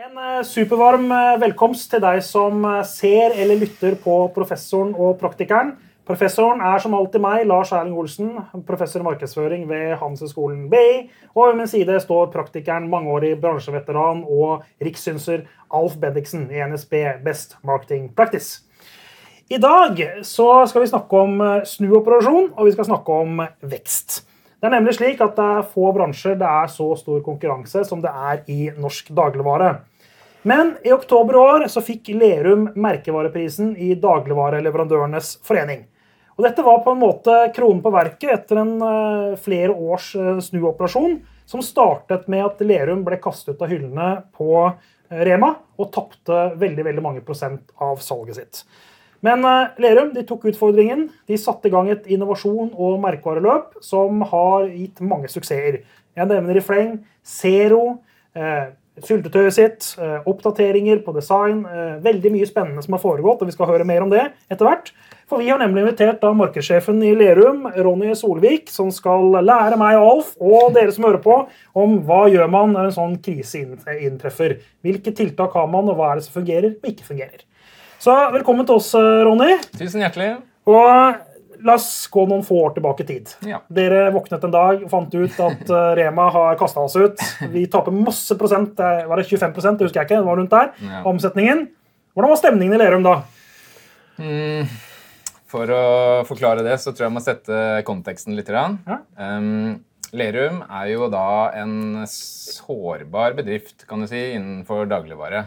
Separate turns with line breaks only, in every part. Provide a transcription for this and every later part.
En eh, supervarm eh, velkomst til deg som eh, ser eller lytter på professoren og praktikeren. Professoren er som alltid meg, Lars Erling Olsen, professor i markedsføring ved Handelshøyskolen BI. Og ved min side står praktikeren, mangeårig bransjeveteran og rikssynser Alf Bendiksen i NSB Best Marketing Practice. I dag skal vi snakke om snuoperasjon, og vi skal snakke om vekst. Det er nemlig slik at det er få bransjer det er så stor konkurranse som det er i norsk dagligvare. Men i oktober i år så fikk Lerum merkevareprisen i Dagligvareleverandørenes forening. Og dette var på en måte kronen på verket etter en uh, flere års uh, snuoperasjon som startet med at Lerum ble kastet ut av hyllene på uh, Rema og tapte veldig, veldig mange prosent av salget sitt. Men Lerum de tok utfordringen. De satte i gang et innovasjon- og merkevareløp som har gitt mange suksesser. Jeg nevner i fleng Zero, syltetøyet sitt, eh, oppdateringer på design. Eh, veldig mye spennende som har foregått, og vi skal høre mer om det etter hvert. For vi har nemlig invitert da markedssjefen i Lerum, Ronny Solvik, som skal lære meg og Alf og dere som hører på, om hva gjør man når en sånn krise inntreffer. Hvilke tiltak har man, og hva er det som fungerer og ikke fungerer. Så velkommen til oss, eh, Ronny.
Tusen hjertelig.
Og La oss gå noen få år tilbake i tid.
Ja.
Dere våknet en dag og fant ut at uh, Rema har kasta oss ut. Vi taper masse prosent. Var det 25 det husker jeg ikke. Det var rundt der. Ja. Omsetningen. Hvordan var stemningen i Lerum da?
Mm, for å forklare det, så tror jeg jeg må sette konteksten litt. Ja. Um, Lerum er jo da en sårbar bedrift kan du si, innenfor dagligvare.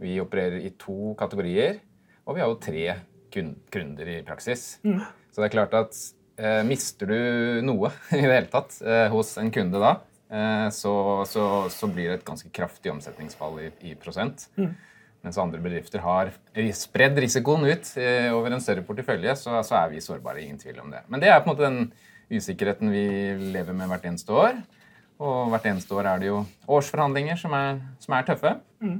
Vi opererer i to kategorier, og vi har jo tre kunder i praksis. Mm. Så det er klart at eh, mister du noe i det hele tatt eh, hos en kunde da, eh, så, så, så, blir det et ganske kraftig omsetningsfall i, i prosent. Mm. Mens andre bedrifter har spredd risikoen ut eh, over en større portefølje, så, så, er vi sårbare. Ingen tvil om det. Men det er på en måte den usikkerheten vi lever med hvert eneste år. Og hvert eneste år er det jo årsforhandlinger som er, som er tøffe. Mm.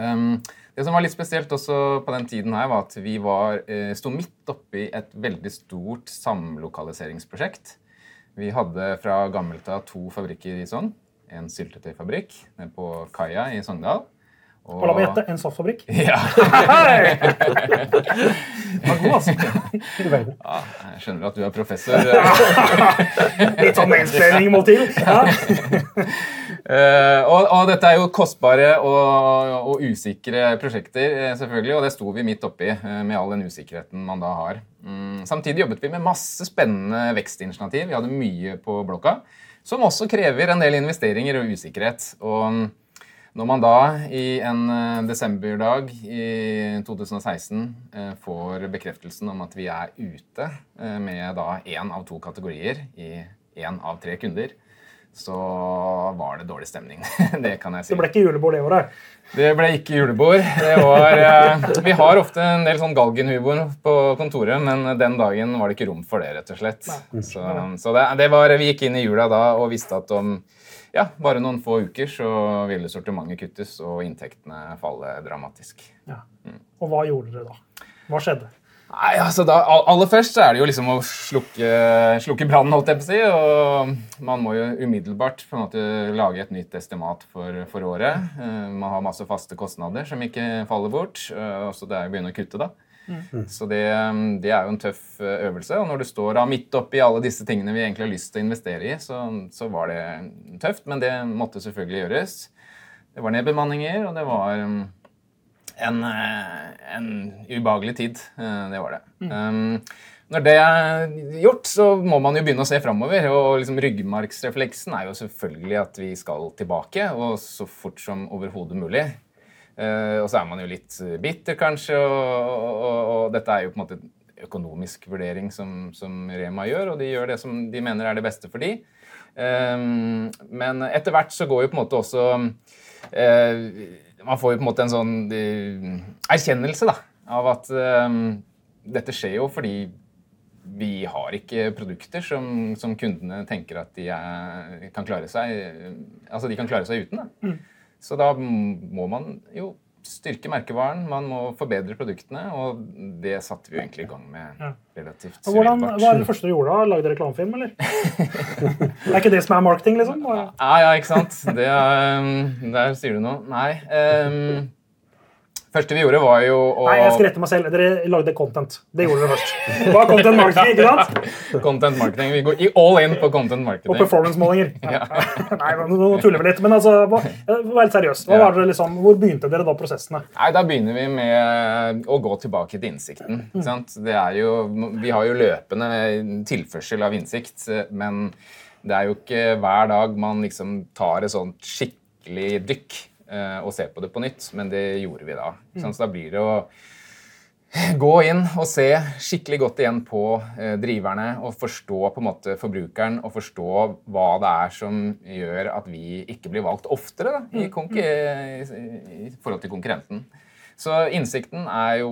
Um, det som var litt spesielt også på den tiden her, var at vi var, eh, sto midt oppi et veldig stort samlokaliseringsprosjekt. Vi hadde fra gammelt av to fabrikker i Sogn. En syltetøyfabrikk på kaia i Sogndal.
Og... La meg gjette en softfabrikk.
Ja.
god, altså.
Ja, jeg skjønner at du er professor.
Litt sånn mainspilling må til. Ja.
Uh, og, og, dette er jo kostbare og, og, usikre prosjekter, eh, selvfølgelig, og det sto vi midt oppi uh, med all den usikkerheten man da har. Mm, samtidig jobbet vi med masse spennende vekstinitiativ. Vi hadde mye på blokka, som også krever en del investeringer og usikkerhet. Og når man da i en eh, desemberdag i 2016 eh, får bekreftelsen om at vi er ute eh, med da én av to kategorier i én av tre kunder, så var det dårlig stemning. det kan jeg si.
Det ble ikke julebord det året?
Det ble ikke julebord. Det var, vi har ofte en del sånn galgenhumor på kontoret, men den dagen var det ikke rom for det, rett og slett. Så, så det, det var, vi gikk inn i jula da og visste at om ja, bare noen få uker så ville sortimentet kuttes og inntektene falle dramatisk. Ja.
Mm. Og hva gjorde dere da? Hva skjedde?
Nei, altså da, Aller først så er det jo liksom å slukke, slukke brannen, holdt jeg på å si. Og man må jo umiddelbart på en måte lage et nytt estimat for, for året. Eh, man har masse faste kostnader som ikke faller bort. Eh, så det er å begynne å kutte, da. Mm. Så det, det, er jo en tøff eh, øvelse. Og når du står da midt oppi alle disse tingene vi egentlig har lyst til å investere i, så, så var det tøft. Men det måtte selvfølgelig gjøres. Det var nedbemanninger, og det var um, en, eh, en ubehagelig tid. Eh, det var det. Mm. Um, når det er gjort, så må man jo begynne å se framover. Og liksom ryggmargsrefleksen er jo selvfølgelig at vi skal tilbake, og så fort som overhodet mulig. Uh, og så er man jo litt bitter, kanskje, og, og, og, dette er jo på en måte en økonomisk vurdering som, som, Rema gjør, og de gjør det som de mener er det beste for de. Um, men etter hvert så går jo på en måte også uh, Man får jo på en måte en sånn uh, erkjennelse da, av at dette skjer jo fordi vi har ikke produkter som, som kundene tenker at de er, kan klare seg Altså de kan klare seg uten. da. Så da må man jo styrke merkevaren, man må forbedre produktene, og det satte vi jo egentlig i gang med
Ja.
relativt
Hvordan, hva er det første du gjorde? da? Lagde reklamefilm, eller? det er ikke det som er marketing, liksom?
Ja, ja, ikke sant? Det er, um, der sier du noe. Nei. Um, første vi gjorde, var jo å
Nei, jeg skal rette meg selv. Dere lagde content. Det gjorde dere først. Var content marketing, ikke sant?
Content marketing. Vi går all in på content marketing.
Og performance-målinger. Nei, nå tuller vi litt. Men altså, vær litt seriøs. Hva liksom, hvor begynte dere da prosessene?
Nei, Da begynner vi med å gå tilbake til innsikten. ikke sant? Det er jo, vi har jo løpende tilførsel av innsikt, men det er jo ikke hver dag man liksom tar et sånt skikkelig dykk eh, og se på det på nytt, men det gjorde vi da. ikke? Så da blir det å gå inn og se skikkelig godt igjen på eh, driverne og forstå på en måte forbrukeren og forstå hva det er som gjør at vi ikke blir valgt oftere da, i, konke- i, i forhold til konkurrenten. Så innsikten er jo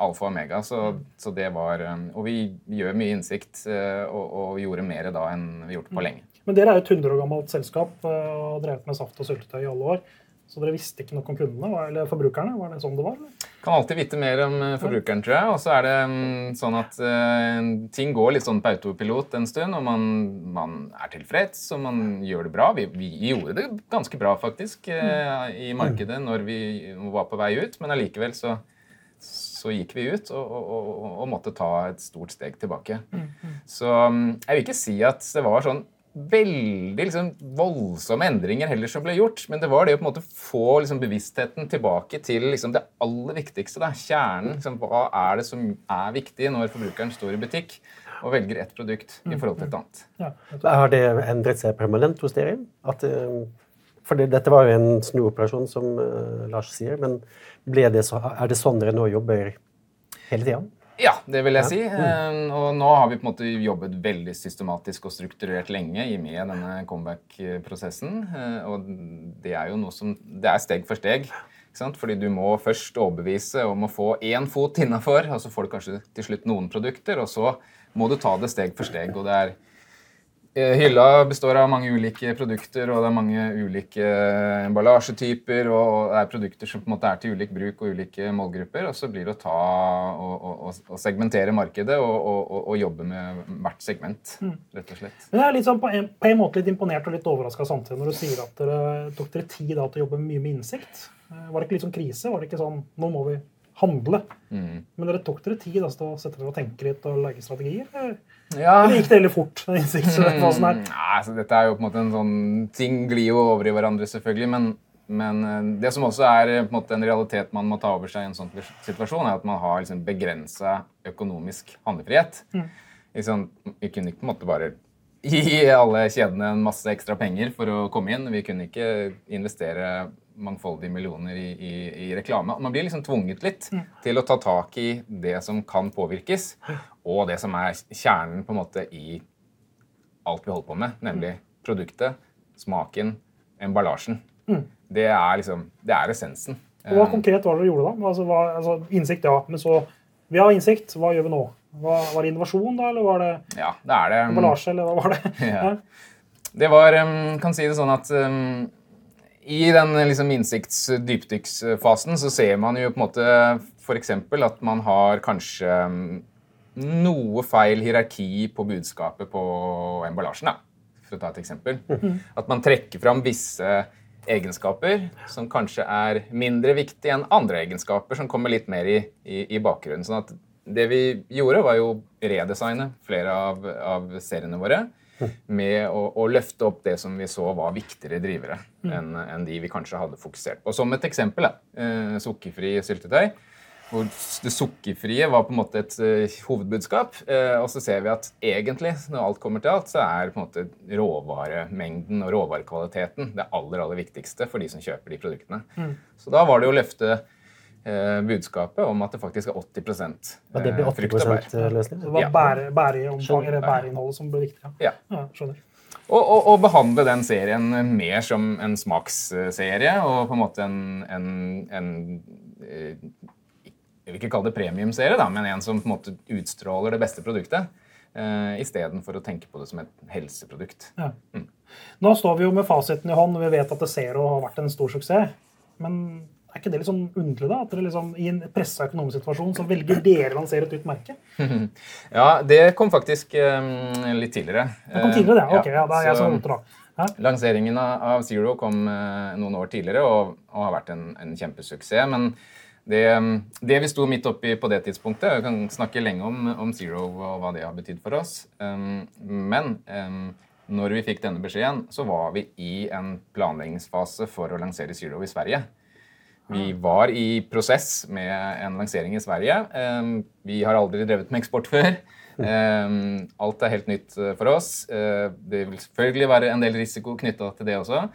alfa og omega. Så, så det var, eh, og vi gjør mye innsikt eh, og, og gjorde mer da enn vi gjort på lenge.
Men Dere er jo et 100 år gammelt selskap eh, og har drevet med saft og syltetøy i alle år. Så dere visste ikke noe om kundene eller forbrukerne? Var det sånn det var? Eller?
Kan alltid vite mer om eh, forbrukeren, tror jeg. Og så er det mm, sånn at uh, ting går litt sånn på autopilot en stund, og man, man er tilfreds, og man gjør det bra. Vi, vi gjorde det ganske bra, faktisk, uh, i markedet når vi var på vei ut, men allikevel så, så gikk vi ut og, og, og, og måtte ta et stort steg tilbake. Så mm, jeg vil ikke si at det var sånn veldig liksom, voldsomme endringer heller som ble gjort. Men det var det å på en måte få liksom, bevisstheten tilbake til liksom, det aller viktigste. Da. Kjernen. Liksom, hva er det som er viktig når forbrukeren står i butikk og velger ett produkt i forhold til et annet?
Ja.
Har det endret seg permanent hos dere? At, eh, for det, dette var jo en snuoperasjon, som eh, Lars sier. Men ble det så, er det sånn dere nå jobber hele tida?
Ja, det vil jeg si. Eh, Og nå har vi på en måte jobbet veldig systematisk og strukturert lenge i med denne comeback-prosessen. Eh, Og det er jo noe som Det er steg for steg. Ikke sant? Fordi du må først overbevise om å få én fot innafor, og så får du kanskje til slutt noen produkter, og så må du ta det steg for steg. og det er Hylla består av mange ulike produkter, og det er mange ulike emballasjetyper, og det er produkter som på en måte er til ulik bruk og ulike målgrupper. Og så blir det å ta og, og, og, segmentere markedet og, og, jobbe med hvert segment, rett og slett.
Men jeg er litt sånn på, en, på en måte litt imponert og litt overraska samtidig når du sier at dere tok dere tid da, til å jobbe mye med innsikt. Eh, Var det ikke litt sånn krise? Var det ikke sånn nå må vi handle?
Mm.
Men dere tok dere tid altså, til å sette dere og tenke litt og lage strategier? Eller,
Ja.
eller gikk det veldig fort? innsiktsfasen her?
Mm, Nei, så Dette er jo på en måte en sånn Ting glir jo over i hverandre, selvfølgelig. Men, men eh, det som også er eh, på en måte en realitet man må ta over seg i en sånn situasjon, er at man har liksom begrensa økonomisk handlefrihet. Liksom, vi kunne ikke på en måte bare gi alle kjedene en masse ekstra penger for å komme inn. Vi kunne ikke investere mangfoldige millioner i, i, i reklame. Man blir liksom tvunget litt til å ta tak i det som kan påvirkes, og det som er kjernen på en måte i alt vi holder på med, nemlig produktet, smaken, emballasjen. Det er liksom, det er essensen.
Og Hva konkret var det dere gjorde da? Altså, hva, altså, innsikt, ja. Men så Vi har innsikt. Hva gjør vi nå? Hva, var det innovasjon, da? Eller var det
Ja, det det.
emballasje, eller hva var det?
Ja. Det var um, Kan si det sånn at um, i den liksom, innsikts-dypdykksfasen så ser man jo på en måte f.eks. at man har kanskje um, noe feil hierarki på budskapet på emballasjen. Da, for å ta et eksempel. At man trekker fram visse egenskaper som kanskje er mindre viktige enn andre egenskaper som kommer litt mer i, i, i bakgrunnen. Sånn at det vi gjorde, var jo redesigne flere av, av seriene våre med å, å løfte opp det som vi så var viktigere drivere enn en de vi kanskje hadde fokusert på. Som et eksempel, eh, sukkerfri syltetøy. Hvor det sukkerfrie var på en måte et uh, hovedbudskap. Eh, og så ser vi at egentlig, når alt kommer til alt, så er på en måte råvaremengden og råvarekvaliteten det aller, aller viktigste for de som kjøper de produktene. Så da var det å løfte budskapet om at det faktisk er 80
ja, det blir
eh,
80
frukt og bær.
løsning?
Det var
Ja.
bære, eller bæreinnholdet som ble viktig.
Ja.
Ja, skjønner.
Og, og, og behandle den serien mer som en smaksserie og på en måte en, en, en eh, Jeg vil ikke kalle det premiumserie, da, men en som på en måte utstråler det beste produktet. Uh, Istedenfor å tenke på det som et helseprodukt.
Ja. Nå står vi jo med fasiten i hånd, og vi vet at det Zero har vært en stor suksess. Men Er ikke det litt sånn underlig, da? At dere liksom, i en pressa økonomisk situasjon så velger dere å lansere et nytt merke?
Ja, det kom faktisk um, litt tidligere.
Det kom tidligere, det? Ok, ja, da er jeg som roter, da. Hæ?
Lanseringen av Zero kom eh, noen år tidligere og, og har vært en, en kjempesuksess. Men det, det vi sto midt oppi på det tidspunktet Jeg kan snakke lenge om, om Zero og hva det har betydd for oss. Um, men um, når vi fikk denne beskjeden, så var vi i en planleggingsfase for å lansere Zero i Sverige. Vi var i prosess med en lansering i Sverige. Um, vi har aldri drevet med eksport før. Um, alt er helt nytt uh, for oss. Uh, det vil selvfølgelig være en del risiko knytta til det også.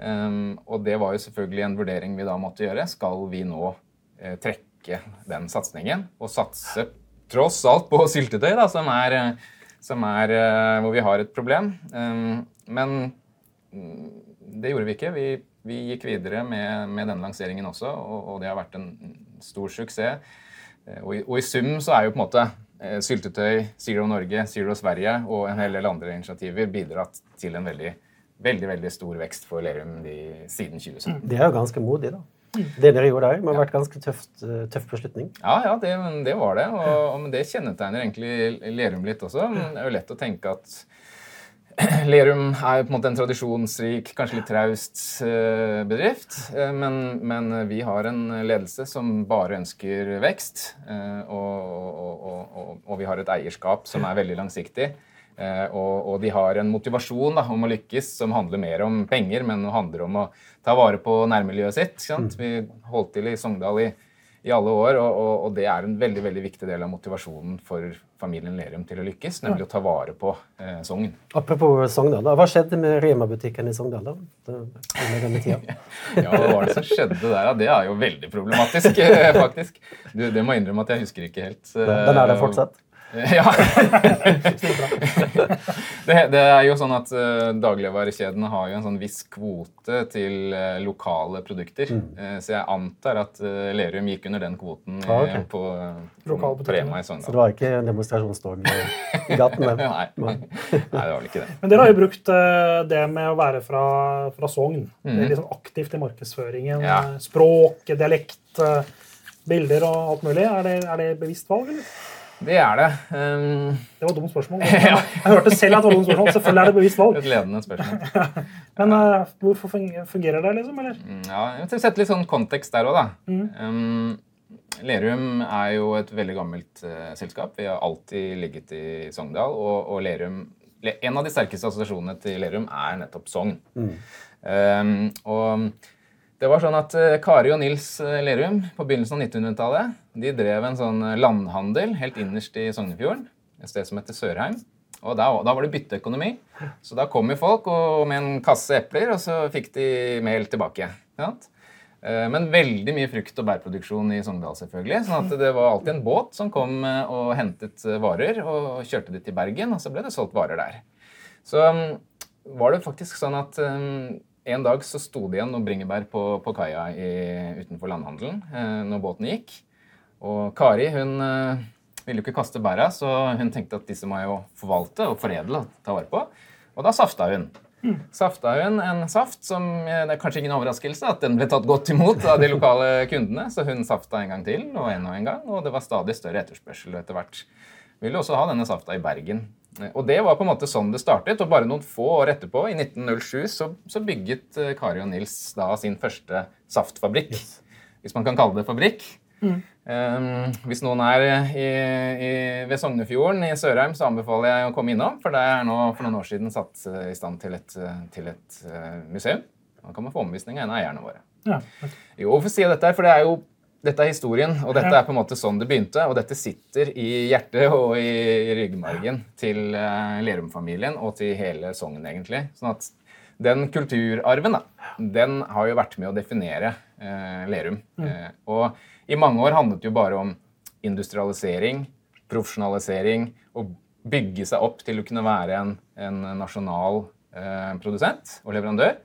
Um, og det var jo selvfølgelig en vurdering vi da måtte gjøre. Skal vi nå uh, trekke den satsingen og satse tross alt på syltetøy, da, som er, som er hvor vi har et problem? Men mm, det gjorde vi ikke. Vi, vi gikk videre med, med denne lanseringen også, og, og det har vært en stor suksess. Eh, Og i, og i sum så er jo på en måte eh, syltetøy, Zero Norge, Zero Sverige og en hel del andre initiativer bidratt til en veldig, veldig, veldig stor vekst for Lerum de, siden 2017.
Det er jo ganske modig, da. Det dere gjorde der, må ha vært ganske tøft, eh, tøff beslutning.
Ja, ja, det, det var det. Og, og det kjennetegner egentlig Lerum litt også. Det er jo lett å tenke at Lerum er på en måte en tradisjonsrik, kanskje litt traust eh, bedrift. Eh, Men, men vi har en ledelse som bare ønsker vekst. eh, Og, og, og, og, vi har et eierskap som er veldig langsiktig. Og, og de har en motivasjon da, om å lykkes som handler mer om penger, men handler om å ta vare på nærmiljøet sitt. Sant? Vi holdt til i Sogndal i, i alle år, og, og, og det er en veldig veldig viktig del av motivasjonen for familien Lerum til å lykkes, nemlig å ta vare på eh, Sogn.
Apropos Sogndal, hva skjedde med Rema-butikken i Sogndal? da?
Ja, hva var det som skjedde der? Ja, det er jo veldig problematisk, eh, faktisk. Du, det må jeg innrømme at jeg husker ikke helt. eh,
Den er der fortsatt?
Ja. det, det er jo sånn at uh, dagligvarekjedene har jo en sånn viss kvote til uh, lokale produkter. Eh, så jeg antar at uh, Lerum gikk under den kvoten
Ah, okay.
på, uh,
Lokale
på. Rema i
Så det var ikke demonstrasjonstog i gaten?
Nei, nei, det var vel ikke det.
Men dere har jo brukt det med å være fra, fra Sogn
Mm.
Det er sånn aktivt i markedsføringen.
Ja.
Språk, dialekt, bilder og alt mulig. Er det, er det bevisst valg, eller?
Det er det. Um,
Det var et dumt spørsmål. Jeg hørte selv at det var et dumt spørsmål. Selvfølgelig er det bevisst valg.
et ledende spørsmål.
Men uh, hvorfor fungerer det, liksom? Eller?
Mm, Ja, jeg vil sette litt sånn kontekst der òg, da. Um, Lerum er jo et veldig gammelt uh, selskap. Vi har alltid ligget i Sogndal. Og, og Lerum, en av de sterkeste assosiasjonene til Lerum er nettopp Sogn. Um, og det var sånn at eh, Kari og Nils eh, Lerum på begynnelsen av 1900-tallet de drev en sånn eh, landhandel helt innerst i Sognefjorden, et sted som heter Sørheim. Og da, da var det bytteøkonomi. Så da kom jo folk og, med en kasse epler, og så fikk de mel tilbake. sant? Men veldig mye frukt- og bærproduksjon i Sogndal, selvfølgelig. sånn at det var alltid en båt som kom og hentet varer og kjørte det til Bergen, og så ble det solgt varer der. Så um, var det faktisk sånn at um, en dag så sto det igjen noen bringebær på, på kaia i, utenfor landhandelen eh, når båten gikk. Og Kari hun eh, ville jo ikke kaste bæra, så hun tenkte at disse må jeg jo forvalte og foredle og ta vare på. Og da safta hun. Safta hun en saft som eh, Det er kanskje ingen overraskelse at den ble tatt godt imot av de lokale kundene, så hun safta en gang til og en og en gang, og det var stadig større etterspørsel etter hvert. Vi ville også ha denne safta i Bergen. Eh, Og det var på en måte sånn det startet. Og bare noen få år etterpå, i 1907, så, så bygget eh, Kari og Nils da sin første saftfabrikk. Hvis man kan kalle det fabrikk. Um, hvis noen er i, i, ved Sognefjorden i Sørheim, så anbefaler jeg å komme innom. For det er nå for noen år siden satt eh, i stand til et, eh, til et eh, museum. Da kan man få omvisning av en av eierne våre.
Ja.
Jo, hvorfor sier jeg dette? her? For det er jo dette er historien, og dette er på en måte sånn det begynte. Og dette sitter i hjertet og i, ryggmargen til uh, Lerum-familien og til hele Sogn, egentlig. Sånn at den kulturarven, da, den har jo vært med å definere eh, Lerum. Eh, og i mange år handlet det jo bare om industrialisering, profesjonalisering, og bygge seg opp til å kunne være en, en nasjonal eh, produsent og leverandør.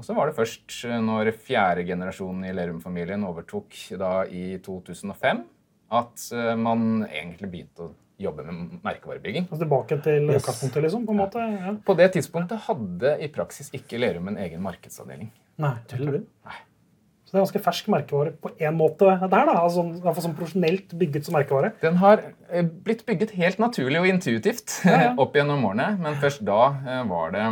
Og så var det først eh, når fjerde generasjon i Lerum-familien overtok da i 2005, at eh, man egentlig begynte å jobbe med merkevarebygging.
Altså tilbake til
Yes.
utgangspunktet, liksom? på en måte. Ja.
På det tidspunktet hadde i praksis ikke Lerum en egen markedsavdeling.
Nei.
Tuller du? Nei.
Så det er ganske fersk merkevare på én måte der, da. Altså, i hvert fall sånn profesjonelt bygget som merkevare.
Den har eh, blitt bygget helt naturlig og intuitivt
Ja,
opp gjennom årene, men først da var det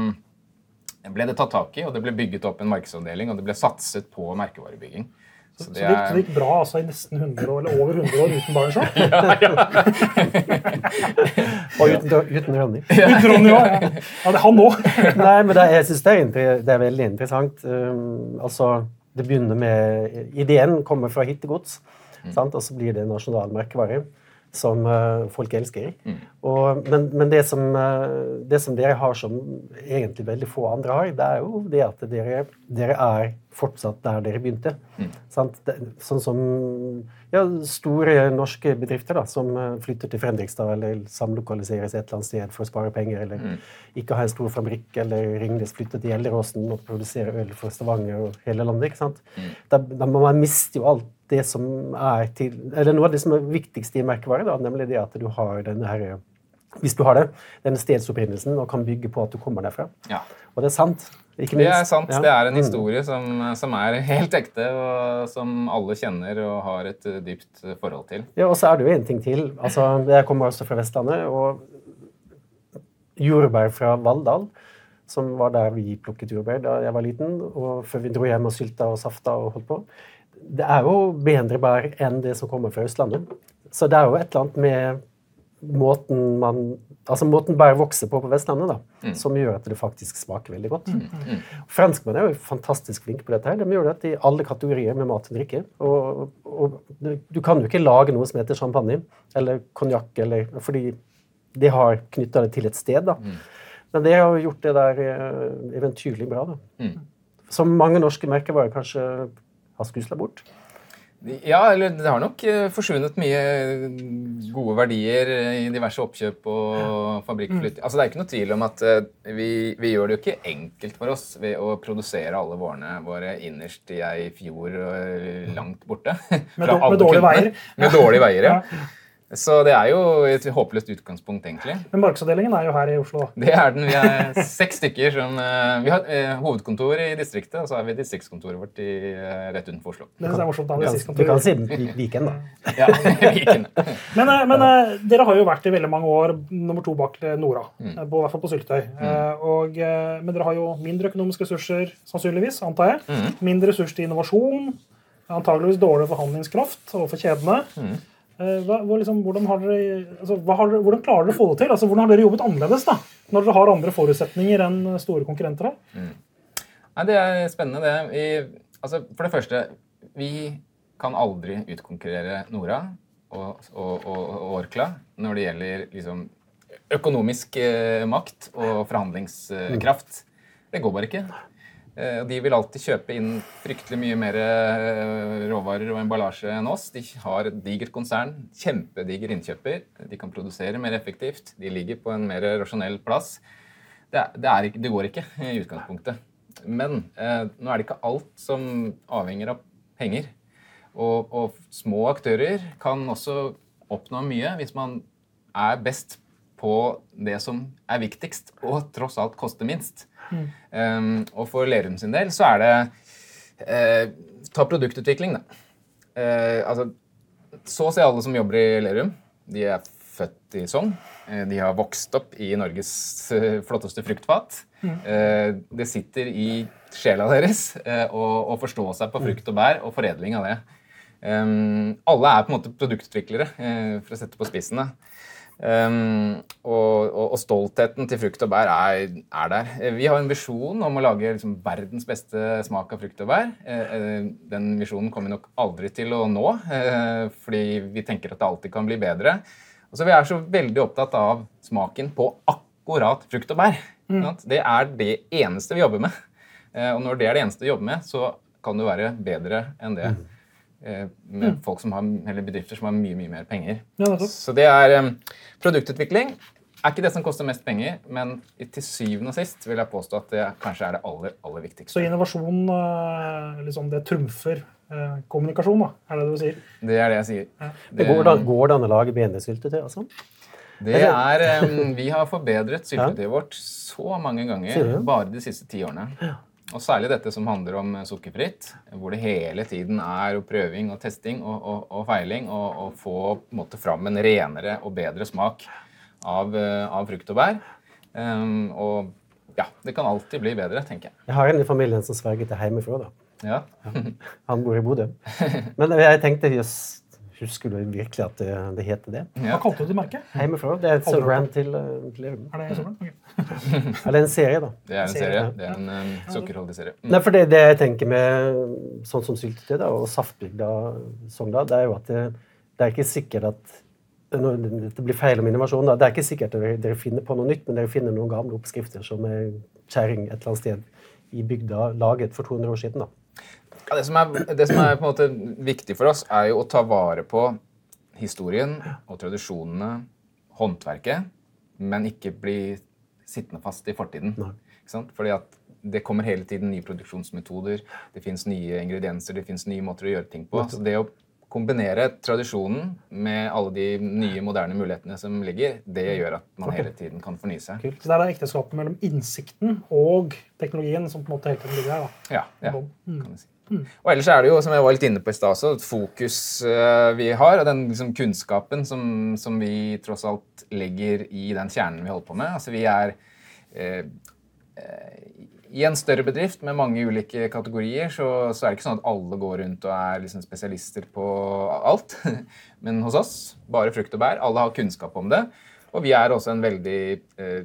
ble det tatt tak i, og det ble bygget opp en markedsavdeling, og det ble satset på merkevarebygging.
Så det, gikk, det gikk bra altså, i nesten 100 år, eller over 100 år uten Barneshop?
Og uten, uten Ronny.
Uten Ronny òg. Ja. ja, det er han òg.
Nei, men det, jeg syns det, er det er veldig interessant. Um, altså, det begynner med Ideen kommer fra hittegods, sant? og så blir det en nasjonal merkevare som uh, folk elsker. Og, men men det, som, uh, det som dere har som egentlig veldig få andre har, det er jo det at dere, dere er fortsatt der dere begynte. Sant? Det, sånn som ja, store norske bedrifter da, som uh, flytter til Fredrikstad eller samlokaliseres et eller annet sted for å spare penger, eller ikke har en stor fabrikk, eller Ringnes flytter til Gjelleråsen og produserer øl for Stavanger og hele landet. ikke sant? Da, da må man miste jo alt det som er til, eller noe av det som er viktigst i merkevaret, da, nemlig det at du har denne her, hvis du har det, denne stedsopprinnelsen og kan bygge på at du kommer derfra.
Ja.
Og det er sant. Ikke
Det er sant.
Ja.
Det er en
Mm.
historie som, som er helt ekte, og som alle kjenner og har et eh, dypt forhold til.
Ja, og så er det jo en ting til. Altså, jeg kommer også fra Vestlandet. og Jordbær fra Valldal, som var der vi plukket jordbær da jeg var liten, og før vi dro hjem og sylta og safta og holdt på. Det er jo bedre bær enn det som kommer fra Østlandet. Så det er jo et eller annet med måten man Altså måten bær vokser på på Vestlandet, da, som gjør at det faktisk smaker veldig godt. Franskmenn er jo fantastisk flinke på dette. her. De gjør det i alle kategorier med mat og drikke. Og, og du, kan jo ikke lage noe som heter champagne eller konjakk, eller- fordi de har knytta det til et sted. da. Men det har jo gjort det der eh, eventyrlig bra. da. Som mange norske merkevarer kanskje har skusla bort.
Ja, eller det har nok eh, forsvunnet mye gode verdier i diverse oppkjøp og fabrikkflytt. Altså, det er ikke noe tvil om at eh, vi, vi gjør det jo ikke enkelt for oss ved å produsere alle vårene våre innerst i ei fjord eh, langt borte.
Med dår- med dårlige veier.
Med dårlige veier, ja. Så det er jo et håpløst utgangspunkt, egentlig.
Men markedsavdelingen er jo her i Oslo.
Det er den. Vi er seks stykker som eh, Vi har eh, hovedkontor i distriktet, og så har vi distriktskontoret vårt i, eh, rett utenfor Oslo.
Det er morsomt. da,
Du
det
kan, si Viken, da.
Ja, Viken.
Men, men dere har jo vært i veldig mange år nummer to bak Nora,
Mm.
på, i hvert fall på syltetøy. Mm. Og, men dere har jo mindre økonomiske ressurser, sannsynligvis, antar jeg.
Mm.
Mindre ressurser til innovasjon. Antageligvis dårlig forhandlingskraft overfor kjedene.
Mm.
Eh, Hva, liksom, hvordan, har dere, altså, har hvordan klarer dere å få det til? Altså, hvordan har dere jobbet annerledes da? når dere har andre forutsetninger enn store konkurrenter? her?
Nei, Det er spennende, det. Vi, altså, for det første, vi kan aldri utkonkurrere Nora og, og, og, og Orkla når det gjelder liksom, økonomisk eh, makt og forhandlingskraft. Det går bare ikke. Eh, og de vil alltid kjøpe inn fryktelig mye mer eh, råvarer og emballasje enn oss. De har et digert konsern, kjempediger innkjøper. De kan produsere mer effektivt. De ligger på en mer rasjonell plass. Det, er, det, er det går ikke i utgangspunktet. Men eh, nå er det ikke alt som avhenger av penger. Og, og små aktører kan også oppnå mye hvis man er best på det som er viktigst, og tross alt koster minst. Um, og for Lerum sin del så er det uh, Ta produktutvikling, da. Uh, altså, så å si alle som jobber i Lerum, de er født i Sogn. Eh, De har vokst opp i Norges flotteste fruktfat. Mm. Det sitter i sjela deres å forstå seg på frukt og bær og foredling av det. Alle er på en måte produktutviklere, for å sette på spissen. Um, og, og, og stoltheten til frukt og bær er, er der. Eh, Vi har en visjon om å lage liksom, verdens beste smak av frukt og bær. Uh, Den visjonen kommer vi nok aldri til å nå, uh, fordi vi tenker at det alltid kan bli bedre. Og så Vi er så veldig opptatt av smaken på akkurat frukt og bær. Mm. Det er det eneste vi jobber med. Uh, Og når det er det eneste vi jobber med, så kan det være bedre enn det eh, med folk som har, eller bedrifter som har mye mye mer penger.
Ja, det
Så det er um, Produktutvikling er ikke det som koster mest penger, men til syvende og sist vil jeg påstå at det kanskje er det aller, aller viktigste.
Så innovasjon eh, liksom det trumfer eh, kommunikasjon, da, er det det du sier?
Det er det jeg sier.
Det går, da, går denne laget å lage? Altså?
Det er, um, vi har forbedret syltetøyet vårt så mange ganger bare de siste ti årene. Og særlig dette som handler om sukkerfritt, hvor det hele tiden er prøving og testing og, og, og feiling, og, og få på en måte, fram en renere og bedre smak av, eh, av frukt og bær. Um, og ja, det kan alltid bli bedre, tenker jeg.
Jeg har en i familien som sverger til hjemmefra. da.
Ja.
Han bor i Bodø. Men jeg tenkte jøss, Husker du virkelig at det, det heter det?
Hva kalte du det merket?
Hjemmefra. Det er et
hørt
til, eh, til.
Er det sånn? Ok.
Eller en serie, da.
Det er en
Serie.
Det er en um, sukkerholdig serie. Mm.
Nei, for det, det jeg tenker med sånn som syltetøy da, og saftbygda Sogndal, det er jo at det, det er ikke sikkert at nå, Dette blir feil om innovasjon. da, Det er ikke sikkert at dere, dere finner på noe nytt, men dere finner noen gamle oppskrifter som er kjerring et eller annet sted i bygda laget for 200 år siden. da.
Ja, det, som er, det som er på en måte viktig for oss, er jo å ta vare på historien og tradisjonene, håndverket, men ikke bli sittende fast i fortiden. Ikke sant? Fordi at det kommer hele tiden nye produksjonsmetoder, det fins nye ingredienser, det fins nye måter å gjøre ting på. Så det å kombinere tradisjonen med alle de nye, moderne mulighetene som ligger, det gjør at man hele tiden kan fornye seg.
Kult. Så det er da ekteskapet mellom innsikten og teknologien som på en måte hele tiden ligger her. da.
Ja, ja kan du si. Og ellers er det jo, som jeg var litt inne på i stad også, et fokus eh, vi har, og den liksom, kunnskapen som, som vi tross alt legger i den kjernen vi holder på med. Altså vi er eh, eh, I en større bedrift med mange ulike kategorier så, så er det ikke sånn at alle går rundt og er liksom spesialister på alt. Men hos oss bare frukt og bær. Alle har kunnskap om det. Og vi er også en veldig eh,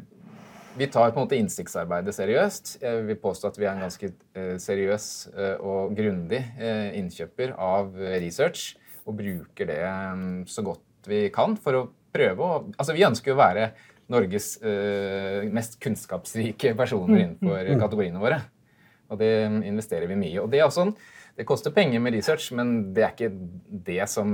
vi tar på en måte innsiktsarbeidet seriøst. Jeg vil påstå at vi er en ganske eh, seriøs eh, og grundig eh, innkjøper av research, og bruker det mm, så godt vi kan for å prøve å Altså, vi ønsker å være Norges mest kunnskapsrike personer innenfor kategoriene våre. Og det investerer vi mye i. Og det er også en det koster penger med research, men det er ikke det som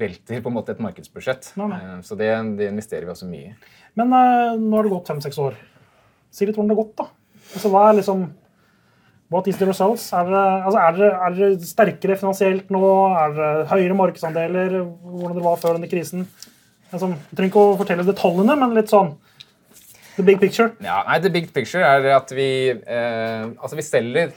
velter på en måte et markedsbudsjett.
Nei, nei.
Eh, Så det, det investerer vi også mye i.
Men uh, nå har det gått fem-seks år. Si litt hvordan det har gått, da. Altså, hva er liksom What is the results? Er det, altså, er, det, er det sterkere finansielt nå? Er det høyere markedsandeler? Hvordan det var før denne krisen? Altså, jeg trenger ikke å fortelle detaljene, men litt sånn the big picture.
Ja, nei, The big picture er at vi eh, altså vi selger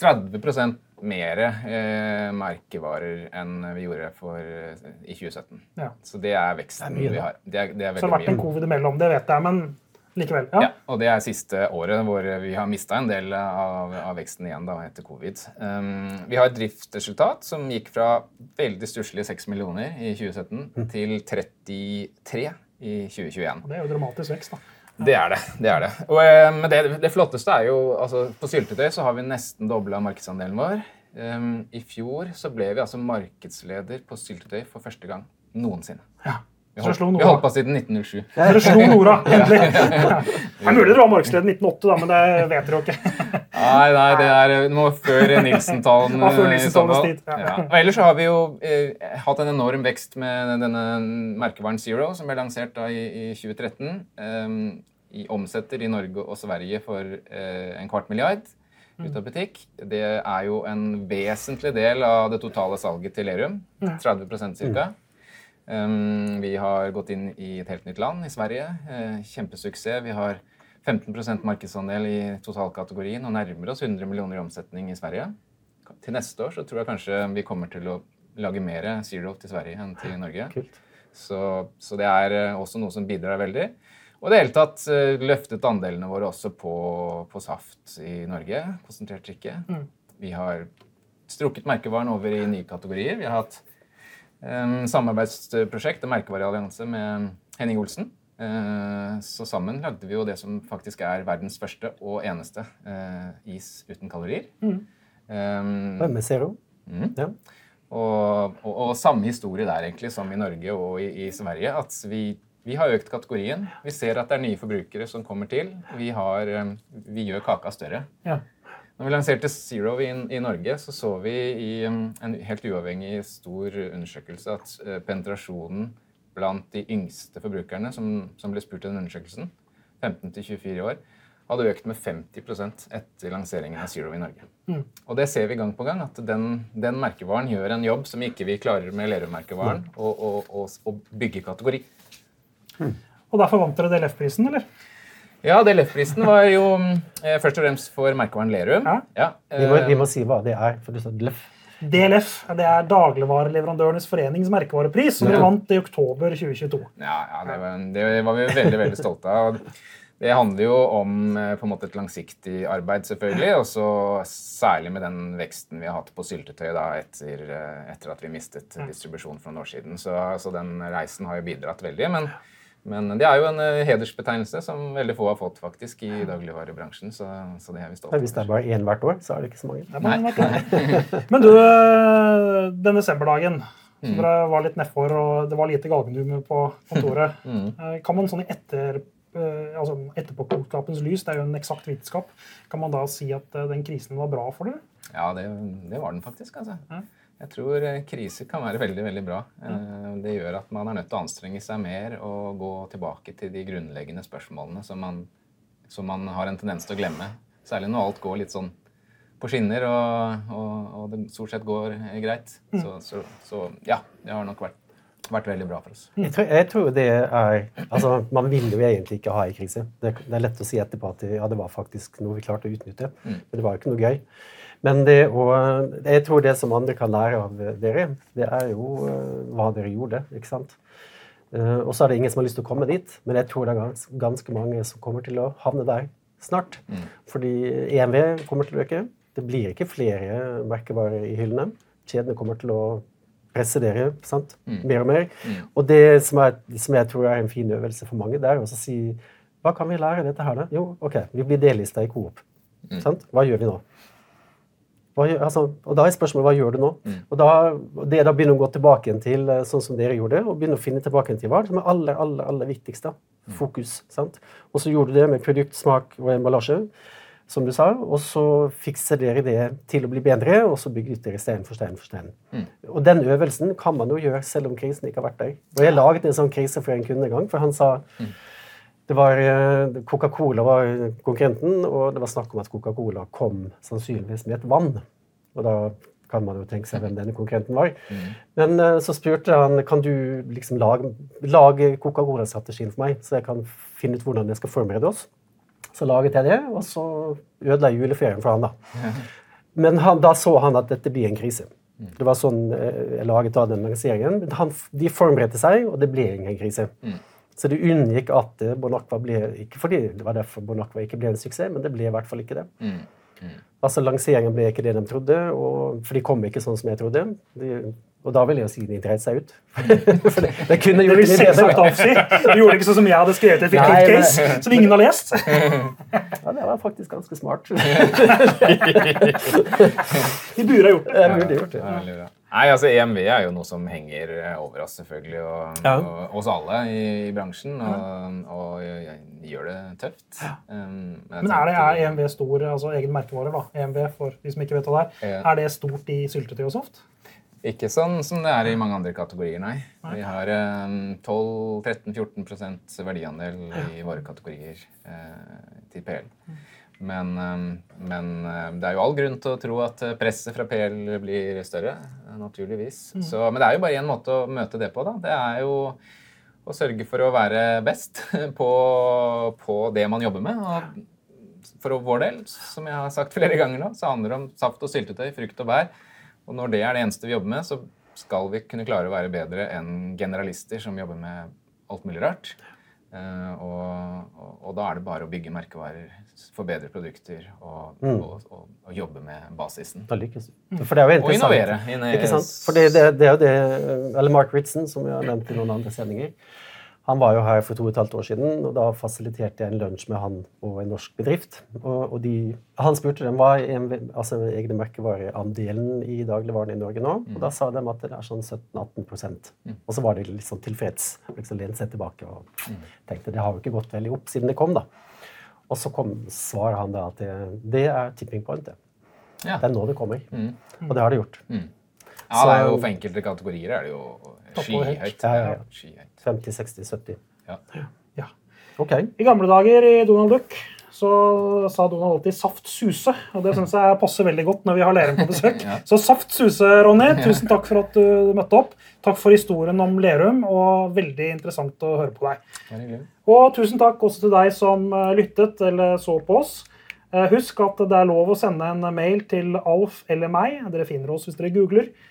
30% mer eh, merkevarer enn vi gjorde for, eh, i 2017.
Ja.
Så det er veksten
Det er mye,
vi har. Det er, det er
Så det har
vært
vært en covid imellom, det vet jeg, men likevel. Ja.
Ja, og det er siste året hvor vi har mista en del av, av veksten igjen da, etter covid. Um, vi har et driftsresultat som gikk fra veldig stusslige 6 millioner i 2017 til 33 i 2021.
Og Det er jo dramatisk vekst, da.
Det er det. det er det. Og, eh, men det, det flotteste er jo altså På syltetøy så har vi nesten dobla markedsandelen vår. Um, I fjor så ble vi altså markedsleder på syltetøy for første gang noensinne.
Ja.
Vi holdt, vi holdt på siden 1907.
Dere slo Nora, endelig. Det er mulig dere var markedsleder 1908, da, men det vet dere jo ikke.
Nei, nei, det er noe før Nilsen-talen.
Tid, ja.
Ja. Og ellers så har vi jo eh, hatt en enorm vekst med denne merkevaren Zero, som ble lansert da i, i 2013. Um, i omsetter i Norge og Sverige for eh, en kvart milliard ut av butikk. Det er jo en vesentlig del av det totale salget til Lerum. 30 ca. Um, vi har gått inn i et helt nytt land, i Sverige. Eh, kjempesuksess. Vi har 15% markedsandel i totalkategorien og nærmer oss 100 millioner i omsetning i Sverige. Til neste år så tror jeg kanskje vi kommer til å lage mer Zero til Sverige enn til Norge. Så, så det er eh, også noe som bidrar veldig. Og i det hele tatt eh, løftet andelene våre også på, på saft i Norge. Konsentrert drikke.
Mm.
Vi har strukket merkevaren over i nye kategorier. Vi har hatt um, samarbeidsprosjekt, en merkevareallianse med Henning Olsen. Eh, så sammen lagde vi jo det som faktisk er verdens første og eneste is uten kalorier.
Mm.
Um,
med Zero?
Mm.
Ja.
og, og, og samme historie der egentlig som i Norge og i, i Sverige. At vi, vi har økt kategorien. Vi ser at det er nye forbrukere som kommer til. Vi, har, eh, vi gjør kaka større.
Ja.
Når vi lanserte Zero i, i Norge, så så vi i um, en helt uavhengig stor undersøkelse at eh, penetrasjonen blant de yngste forbrukerne som, som ble spurt i den undersøkelsen, 15-24 år, hadde økt med 50% etter lanseringen av Zero i Norge.
Mm.
Og det ser vi gang på gang, at den, den merkevaren gjør en jobb som ikke vi klarer med Lerum-merkevaren, å bygge kategori.
Og derfor vant dere DLF-prisen, eller?
Ja, DLF-prisen var jo eh, først og fremst for merkevaren Lerum.
Ja.
Vi må, vi
eh,
må si hva det er. for du sa DLF.
DLF det er Dagligvareleverandørenes forenings merkevarepris, som vi vant i oktober 2022.
Ja, ja det, var, det var vi veldig veldig stolte av. Det handler jo om eh, på en måte et langsiktig arbeid, selvfølgelig. Og så særlig med den veksten vi har hatt på syltetøy da, etter, eh, etter at vi mistet distribusjonen for noen år siden. Så, så den reisen har jo bidratt veldig. Men, men det er jo en eh, hedersbetegnelse som veldig få har fått faktisk i dagligvarebransjen. Så, så det er vi stolte
Ja, Hvis det er bare én hvert år, så er det ikke så mange.
Nei. Nei. Men du, øh, den desemberdagen mm. dere var litt nedfor, og det var lite galgenhumor på kontoret. Mm. Kan man sånn i etter, altså etterpåklokskapens lys, det er jo en eksakt vitenskap, kan man da si at den krisen var bra for dere?
Ja, det, det var den faktisk. altså.
Ja.
Jeg tror eh, kriser kan være veldig veldig bra. Eh, Det gjør at man er nødt til å anstrenge seg mer og gå tilbake til de grunnleggende spørsmålene som man, som man har en tendens til å glemme. Særlig når alt går litt sånn på skinner og, og, og det stort sett går eh, greit. Så, så, så ja, det har nok vært, vært veldig bra for oss.
Jeg tror, jeg tror det er altså Man ville jo egentlig ikke ha en krise. Det, det er lett å si etterpå at det, ja, det var faktisk noe vi klarte å utnytte. Men det var jo ikke noe gøy. Men det å, jeg tror det som andre kan lære av dere, det er jo eh, hva dere gjorde. ikke sant? Eh, og så er det ingen som har lyst til å komme dit, men jeg tror det er gans, ganske mange som kommer til å havne der snart. Fordi EMV kommer til å øke. Det blir ikke flere merkevarer i hyllene. Kjedene kommer til å presse dere sant? mer og mer. Og det som, er, som jeg tror er en fin øvelse for mange, det er å si hva kan vi lære av dette her, da? Jo, ok, vi blir delista i Coop. Sant? Hva gjør vi nå? Hva altså, og da er spørsmålet hva gjør du nå? Og da, det da begynner å gå tilbake igjen til eh, sånn som dere gjorde, og begynne å finne tilbake til hva som er aller, aller, aller viktigste. Fokus. sant? Og så gjorde du det med produkt, smak og emballasje, som du sa, og så fikser dere det til å bli bedre, og så bygget dere stein for stein for stein. Og den øvelsen kan man jo gjøre selv om krisen ikke har vært der. Og jeg laget en sånn krise for en kunde en gang, for han sa det var eh, Coca-Cola var konkurrenten, og det var snakk om at Coca-Cola kom sannsynligvis med et vann. Og da kan man jo tenke seg hvem denne konkurrenten var. Men eh, så spurte han kan du liksom lage, lage Coca-Cola-strategien for meg, så jeg kan finne ut hvordan jeg skal forberede oss. Så laget jeg det, og så ødela jeg juleferien for han da. Men han, da så han at dette blir en krise. Det var sånn eh, jeg laget da den lanseringen. Han, de forberedte seg, og det ble ingen krise. Så det unngikk at Bonacqua ble Ikke fordi det var derfor Bonacqua ikke ble en suksess, men det ble i hvert fall ikke det. Altså Lanseringen ble ikke det de trodde, og, for de kom ikke sånn som jeg trodde. De, og da vil jeg si de dreit seg ut. for det, det kunne gjort det
selvsagt
bedre.
avsi. Du gjorde ikke sånn som jeg hadde skrevet et fiktivt
men-
case, som ingen har lest.
Ja, det var faktisk ganske smart.
De burde ha gjort det.
Gjort det.
Ja. Nei, altså EMV er jo noe som henger eh, over oss, selvfølgelig, og,
Ja.
og oss alle i, i bransjen. Og, og jeg gjør det tøft. Um, jeg
Men er, det, er EMV stor, altså egen merkevare, da? EMV, for de som ikke vet hva det er.
Ja.
Er det stort i syltetøy og soft?
Ikke sånn som det er i mange andre kategorier, nei. Vi har um, 12-13-14% verdiandel i våre kategorier uh, til PL. Men, um, men eh, det er jo all grunn til å tro at eh, presset fra PL blir større, Naturligvis. naturligvis. Så, men det er jo bare én måte å møte det på, da. Det er jo å sørge for å være best på, på det man jobber med. Og for vår del, som jeg har sagt flere ganger nå, så handler det om saft og syltetøy, frukt og bær. Og når det er det eneste vi jobber med, så skal vi kunne klare å være bedre enn generalister som jobber med alt mulig rart. Eh, og, og, og da er det bare å bygge merkevarer, forbedre produkter og, og, og, jobbe med basisen.
Da lykkes du. For det er jo
Og innovere.
Ikke sant? For det, det, det er jo det Eller Mark Ritson, som vi har nevnt i noen andre sendinger. Han var jo her for to og et halvt år siden, og da fasiliterte jeg en lunsj med han og en norsk bedrift. Og, og de, han spurte dem hva altså, egne merkevareandelen i dagligvarene i Norge nå. Og da sa de at det er sånn 17-18% Og så var de litt sånn tilfreds. liksom Lente seg tilbake og tenkte det har jo ikke gått veldig opp siden det kom, da. Og så kom, svarer han da at det, det er tipping point. Det.
Ja.
det er nå det kommer. Og det har det gjort.
ja, det er jo For enkelte kategorier er det jo. Skyhøyt.
Ja, ja, ja.
Skyhøyt.
50, 60, 70.
Ja.
Ja.
Ok.
I gamle dager i Donald Duck så sa Donald alltid 'saft suse'. Og det syns jeg passer veldig godt når vi har Lerum på besøk. Så saft suse, Ronny. Tusen takk for at du møtte opp. Takk for historien om Lerum, og veldig interessant å høre på deg. Og tusen takk også til deg som eh, lyttet eller så på oss. Eh, Husk at det er lov å sende en mail til Alf eller meg, dere finner oss hvis dere googler, eh,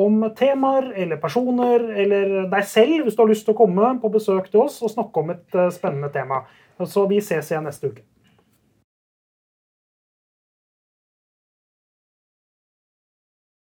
om temaer eller personer eller deg selv hvis du har lyst til å komme på besøk til oss og snakke om et eh, spennende tema. Så vi ses igjen neste uke.